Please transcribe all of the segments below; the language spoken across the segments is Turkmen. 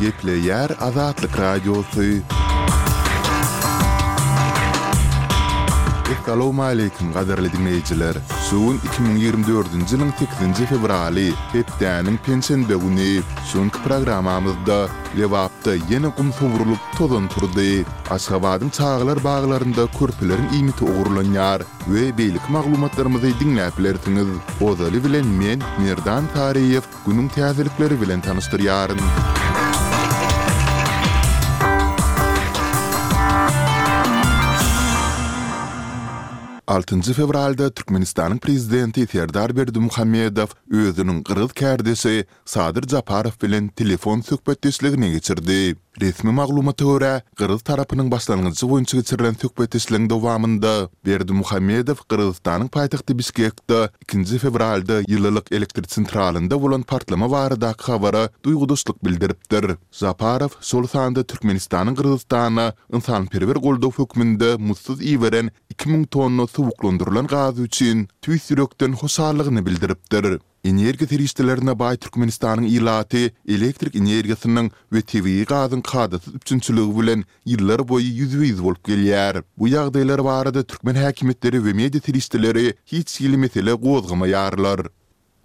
Gepleýär Azatlyk Radiosy. Essalowmaleýkim, gadyrly diňleýjiler! Şu gün iki müň ýigrimi dördünji ýylyň sekizinji fewraly, hepdäniň penşenbe güni. Şu günki programamyzda Lebapda ýene gum sowrulyp, tozan turdy. Aşgabadyň çagalar baglarynda körpeleriň iýmiti ogurlanýar. we beýleki maglumatlarymyzy diňläp bilersiňiz. Ozaly bilen men, Merdan Taryýew, günüň täzelikleri bilen tanyşdyrýaryn. Altynjy fewralda Türkmenistanyň Prezidenti Serdar Berdimuhamedow özüniň gyrgyz kärdeşi Sadyr Japarow bilen telefon söhbetdeşligini geçirdi. Resmi maglumata görä, gyrgyz tarapynyň başlangyjy boýunça geçirilen söhbetdeşligiň dowamynda Berdimuhamedow Gyrgyzystanyň paýtagty Bişkekde ikinji fewralda ýylylyk elektr çentralynda bolan partlama baradaky habara duýgudaşlyk bildiripdir. Žaparow şol sanda Türkmenistanyň Gyrgyzystana ynsanperwer goldaw hökmünde muzdsuz iberen iki müň tonna suwuklandyrylan gazy üçin tüýs ýürekden hoşallygyny bildiripdir. Energiýa serişdelerine baý Türkmenistanyň ilaty elektrik energiýasynyň we tebigy gazyň kadasyz üpjünçiligi bilen ýyllar boýy ýüzbe-ýüz bolup gelýär. Bu ýagdaýlar barada türkmen häkimiýetleri we media serişdeleri hiç hili mesele gozgamaýarlar.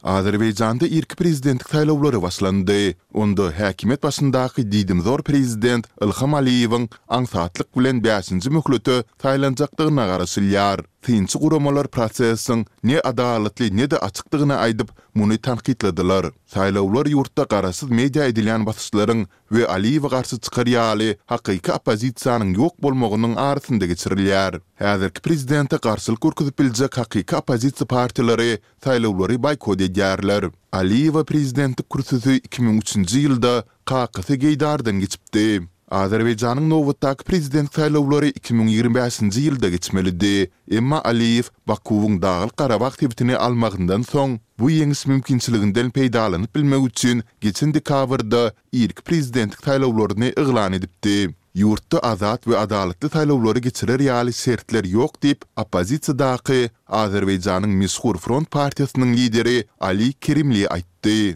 Azerbaýjanda irki prezidentlik saýlawlary başlandy. Onda häkimiýet başyndaky diýdimzor prezident Ilham Aliýewiň aňsatlyk bilen bäşinji möhlete saýlanjakdygyna garaşylýar. Synçy guramalar prosesiň ne adalatly ne-de açykdygyny aýdyp, muny tankytladylar. Saýlawlar ýurtda garaşsyz media edilýän basyşlaryň we Aliýewe garşy çykar ýaly hakyky oppozisiýanyň ýok bolmagynyň arasynda geçirilýär. Häzirki prezidente garşylyk görkezip biljek hakyky oppozisiýa partiýalary saýlawlary boýkot edýärler. Aliýewa prezidentlik kürsüsi iki müň üçünji ýylda kakasy Geýdardan geçipdi. Azerbaýjanyň nobatdaky prezident saýlawlary iki müň ýigrimi bäşinji ýylda geçmelidi, emma Aliýew Bakuwyň Daglyk-Garabag sebitini almagyndan soň, bu ýeňiş mümkinçiliginden peýdalanyp bilmek üçin geçen dekabrda irki prezidentlik saýlawlaryny yglan edipdi. Ýurtda azat we adalatly saýlawlary geçirer ýaly şertler ýok diýip, oppozisiýadaky Azerbaýjanyň meşhur Front partiýasynyň lideri Ali Kerimli aýtdy.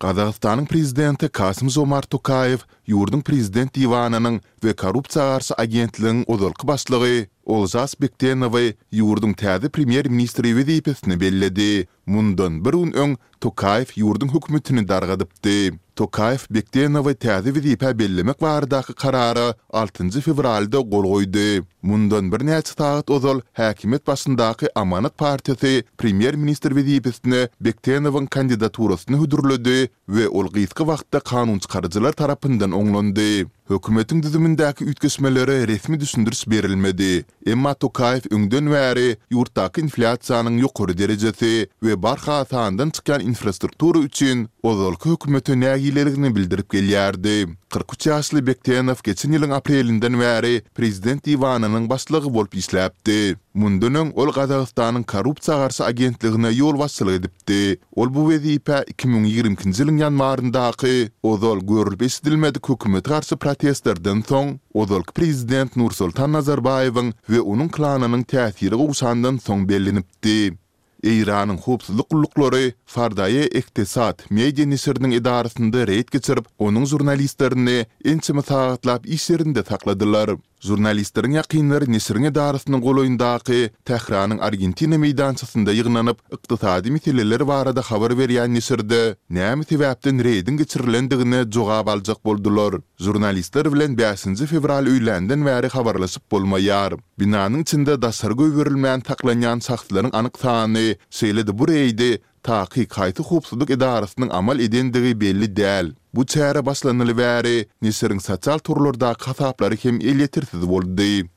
Gazagystanyň prezidenti Kasym-Žomart Tokaýew ýurduň prezident diwanynyň we korrupsiýa garşy agentligiň ozalky başlygy Olžas Bektenowy ýurduň täze premýer-ministri wezipesine belledi. Mundan bir gün öň Tokaýew ýurduň hökümetini dargadypdy. Tokaýew Bektenowy täze wezipä bellemek baradaky karara altynjy fewralda gol goýdy. Mundan birnäçe sagat ozal häkimiýet başyndaky Amanat partiýasy premýer-ministr wezipesine Bektenowyň kandidaturasyny hödürledi we ol gysga wagtda kanunçykaryjylar tarapyndan oňlandy. Hökümetiň düzümindäki üýtgeşmelere resmi düşündiriş berilmedi, emma Tokaýew öňden bäri ýurtdaky inflýasiýanyň ýokary derejesi we barha sandan çykýan infrastruktura üçin ozalky hökümete nägileligini bildirip gelýärdi. Kyrk üç ýaşly Bektenow geçen ýylyň aprelinden bäri prezident diwanynyň başlygy bolup işläpdi. Mundan öň, ol Gazagystanyň korrupsiýa garşy agentligine ýolbaşçylyk edipdi. Ol bu wezipä iki müň ýigrimi ikinji ýylyň ýanwaryndaky, ozal görlüp-eşidilmedik hökümete garşy protestlerden soň, ozalky prezident Nursultan Nazarbaýewiň we onuň klanynyň täsiri gowşandan soň bellenipdi. Eýranyň howpsuzlyk gulluklary Fardaye Ektesad media neşiriniň edarasynda reýd geçirip, onuň žurnalistlerini ençeme sagatlap iş ýerinde sakladylar. Žurnalistleriň ýakynlary neşiriň edarasynyň golaýyndaky Tähranyň Argentina meýdançasynda ýygnanyp, ykdysady meseleler barada habar berýän neşirde näme sebäpden reýdiň geçirilendigine jogap aljak boldular. Žurnalistler bilen bäşinji fewral öýländen bäri habarlaşyp bolmaýar. Binanyň içinde daşary goýberilmän saklanýan şahslaryň anyk sany, şeýle-de bu reýdi Takyk haýsy howpsuzlyk edarasynyň amal edendigi belli däl. Bu çäre başlanyly bäri neşiriň sosial torlardaky hasaplary hem elýetersiz boldy.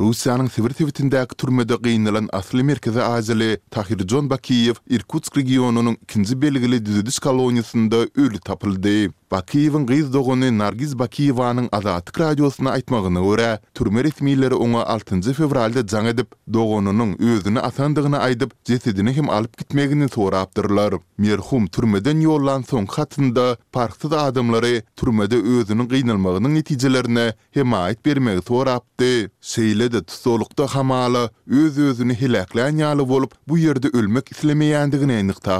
Russiýanyň Sibir sebitindäki türmede gynalan asly merkezi aziýaly Tahirjon Bakiýew Irkutsk regionynyň ikinji belgili düzediş koloniýasynda öli tapyldy. Bakiýewiň gyz dogany Nargiz Bakiýewanyň Azatlyk Radiosyna aýtmagyna görä, türme resmileri oňa altynjy fewralda jaň edip, Doganynyň özüni asandygyny aýdyp, jesedini hem alyp gitmegini sorapdyrlar. Merhum türmeden ýollan soňky hatynda parhsyz adamlary türmede özüniň gynalmagynyň netijelerine hemaýat bermegi sorapdy. Şeýle-de tussaglykda hamala öz-özüni heläklän ýaly bolup, bu ýerde ölmek islemeýändigini nygtapdy.